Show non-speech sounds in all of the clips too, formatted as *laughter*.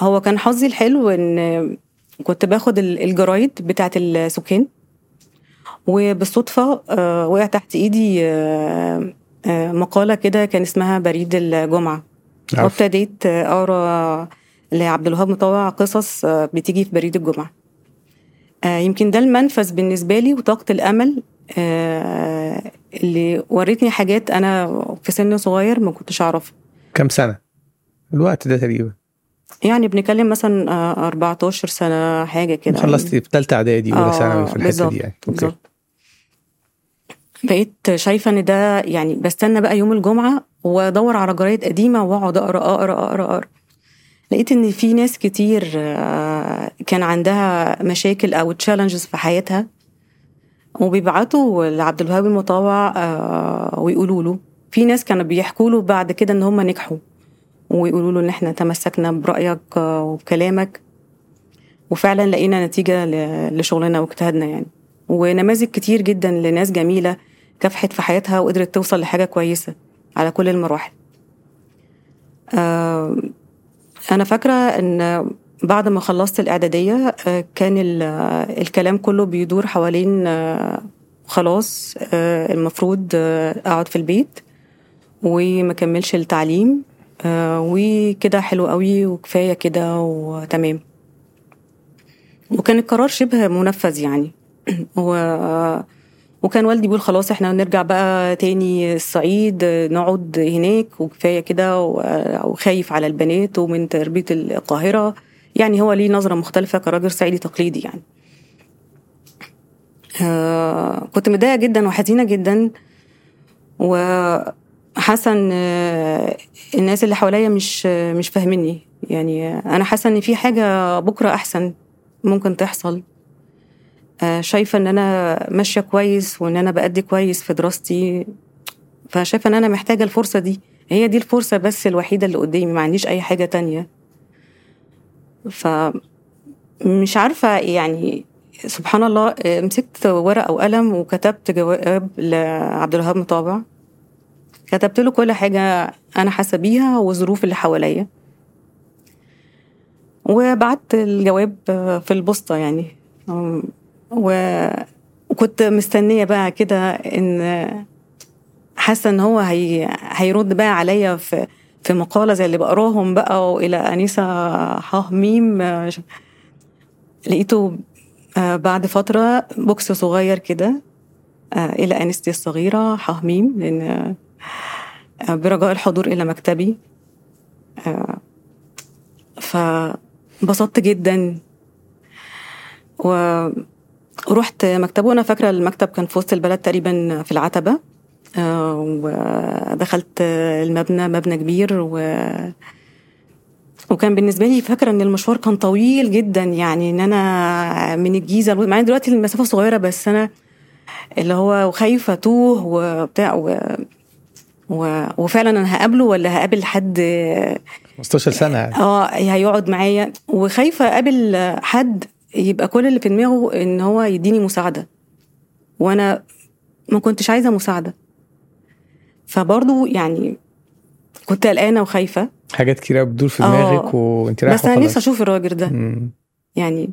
هو كان حظي الحلو إن كنت باخد ال- الجرايد بتاعه السكان وبالصدفة آه وقع تحت إيدي آه آه مقالة كده كان اسمها بريد الجمعة. وابتديت أقرأ لعبد الوهاب مطوع قصص بتيجي في بريد الجمعة. يمكن ده المنفذ بالنسبة لي وطاقة الأمل اللي ورتني حاجات أنا في سن صغير ما كنتش أعرفها. كم سنة؟ الوقت ده تقريبا. يعني بنتكلم مثلا آه، 14 سنة حاجة كده. خلصتي في ثالثه إعدادي أولى آه، ثانوي في الحتة دي يعني. بالظبط. بقيت شايفة إن ده يعني بستنى بقى يوم الجمعة وأدور على جرايد قديمة وأقعد أقرأ أقرأ أقرأ أقرأ. لقيت إن في ناس كتير آه، كان عندها مشاكل أو تشالنجز في حياتها وبيبعتوا لعبد الوهاب المطوع آه، ويقولوا له. في ناس كانوا بيحكوا له بعد كده إن هم نجحوا. ويقولوا له إن إحنا تمسكنا برأيك آه، وبكلامك. وفعلا لقينا نتيجة لشغلنا واجتهادنا يعني. ونماذج كتير جدا لناس جميلة كافحت في حياتها وقدرت توصل لحاجة كويسة على كل المراحل. آه، أنا فاكرة إن بعد ما خلصت الإعدادية آه، كان ال- الكلام كله بيدور حوالين خلاص المفروض أقعد في البيت وما كملش التعليم. وكده حلو قوي وكفاية كده وتمام. وكان القرار شبه منفذ يعني. *clears throat* و وكان والدي بيقول خلاص إحنا نرجع بقى تاني الصعيد نقعد هناك وكفاية كده و- وخايف على البنات ومن تربية القاهرة. يعني هو ليه نظرة مختلفة كراجل صعيدي تقليدي يعني. آه كنت متضايقة جدا وحزينة جدا. وحاسه إن آه، الناس اللي حواليا مش آه، مش فاهميني. يعني آه، أنا حاسة إن في حاجة بكرة أحسن ممكن تحصل. شايفة إن أنا ماشية كويس وإن أنا بأدي كويس في دراستي. فشايفة إن أنا محتاجة الفرصة دي. هي دي الفرصة بس الوحيدة اللي قدامي ما عنديش أي حاجة تانية. ف مش عارفة يعني سبحان الله مسكت ورقة وقلم وكتبت جواب لعبد الوهاب مطابع. كتبت له كل حاجة أنا حاسة بيها والظروف اللي حواليا وبعت الجواب في البوسطة يعني. وكنت مستنية بقى كده إن حاسة إن هو هي... هيرد بقى عليا في في مقالة زي اللي بقراهم بقى وإلى أنيسة ح ميم لقيته آه، بعد فترة box صغير كده آه، إلى أنستي الصغيرة ح ميم آه، برجاء الحضور إلى مكتبي. آه، فبسطت جدا. ورحت مكتبه. أنا فاكرة المكتب كان في وسط البلد تقريبا في العتبة. آه، ودخلت المبنى مبنى كبير. و وكان بالنسبة لي فاكرة إن المشوار كان طويل جدا. يعني إن أنا من الجيزة مع دلوقتي المسافة صغيرة بس أنا اللي هو وخايفه اتوه وبتاع. و... و... وفعلا أنا هقابله ولا هقابل حد؟ 15 سنة يعني. آه هيقعد معايا. وخايفة أقابل حد يبقى كل اللي في دماغه إن هو يديني مساعدة. وأنا ما كنتش عايزة مساعدة. فبرضه يعني كنت قلقانة وخايفة. حاجات كتيره بتدور في آه. دماغك وأنت رايحة بس أنا. نفسي أشوف الراجل ده. مم. يعني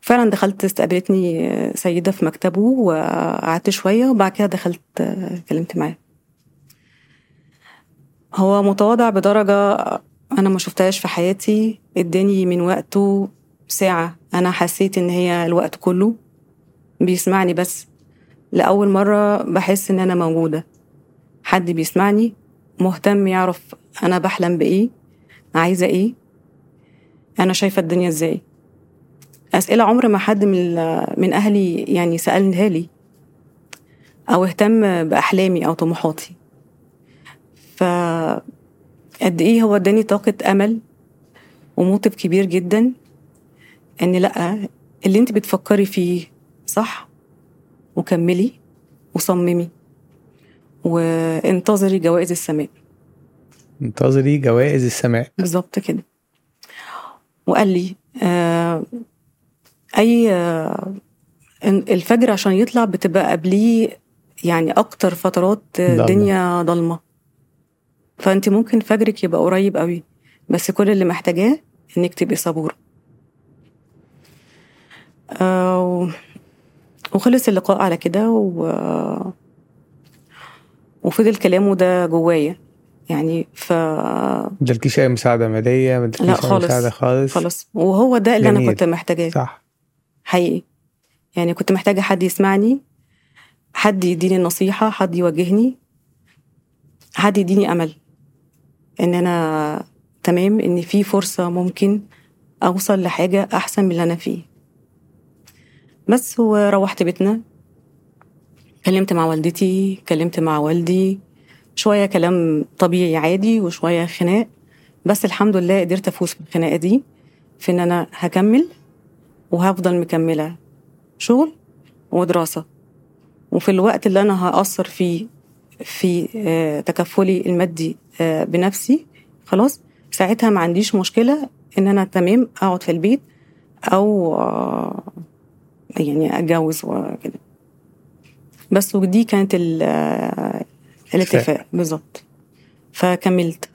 فعلا دخلت استقبلتني سيدة في مكتبه وقعدت شوية وبعد كده دخلت اتكلمت معاه. هو متواضع بدرجة أنا ما شفتهاش في حياتي. اداني من وقته ساعة أنا حسيت إن هي الوقت كله بيسمعني بس. لأول مرة بحس إن أنا موجودة. حد بيسمعني مهتم يعرف أنا بحلم بإيه عايزة إيه أنا شايفة الدنيا إزاي. أسئلة عمر ما حد من من أهلي يعني سألها لي أو اهتم بأحلامي أو طموحاتي. ف قد إيه هو اداني طاقة أمل وموتيف كبير جدا إن لأ اللي أنت بتفكري فيه صح وكملي وصممي وانتظري جوائز السماء. انتظري جوائز السماء. بالظبط كده. وقال لي آه أي آه الفجر عشان يطلع بتبقى قبليه يعني أكتر فترات. الدنيا ضلمة. فأنت ممكن فجرك يبقى قريب قوي بس كل اللي محتاجاه إنك تبقي صبوره آه وخلص اللقاء على كده و... وفضل كلامه ده جوايا. يعني ف مدلكيش أي مساعدة مالية؟ مدلكيش لا أي خالص. مساعدة خالص؟ خلاص وهو ده اللي أنا جميل. كنت محتاجاه. صح. حقيقي. يعني كنت محتاجة حد يسمعني حد يديني النصيحة حد يوجهني حد يديني أمل. إن أنا تمام إن في فرصة ممكن أوصل لحاجة أحسن من اللي أنا فيه. بس وروحت بيتنا كلمت مع والدتي كلمت مع والدي شوية كلام طبيعي عادي وشوية خناق بس الحمد لله قدرت أفوز في الخناقة دي في إن أنا هكمل وهفضل مكملة شغل ودراسة. وفي الوقت اللي أنا هأثر فيه في آه، تكفلي المادي آه، بنفسي خلاص. ساعتها ما عنديش مشكلة إن أنا تمام أقعد في البيت أو آه، يعني أتجوز وكده. بس ودي كانت ال- الاتفاق. بالظبط. فكملت.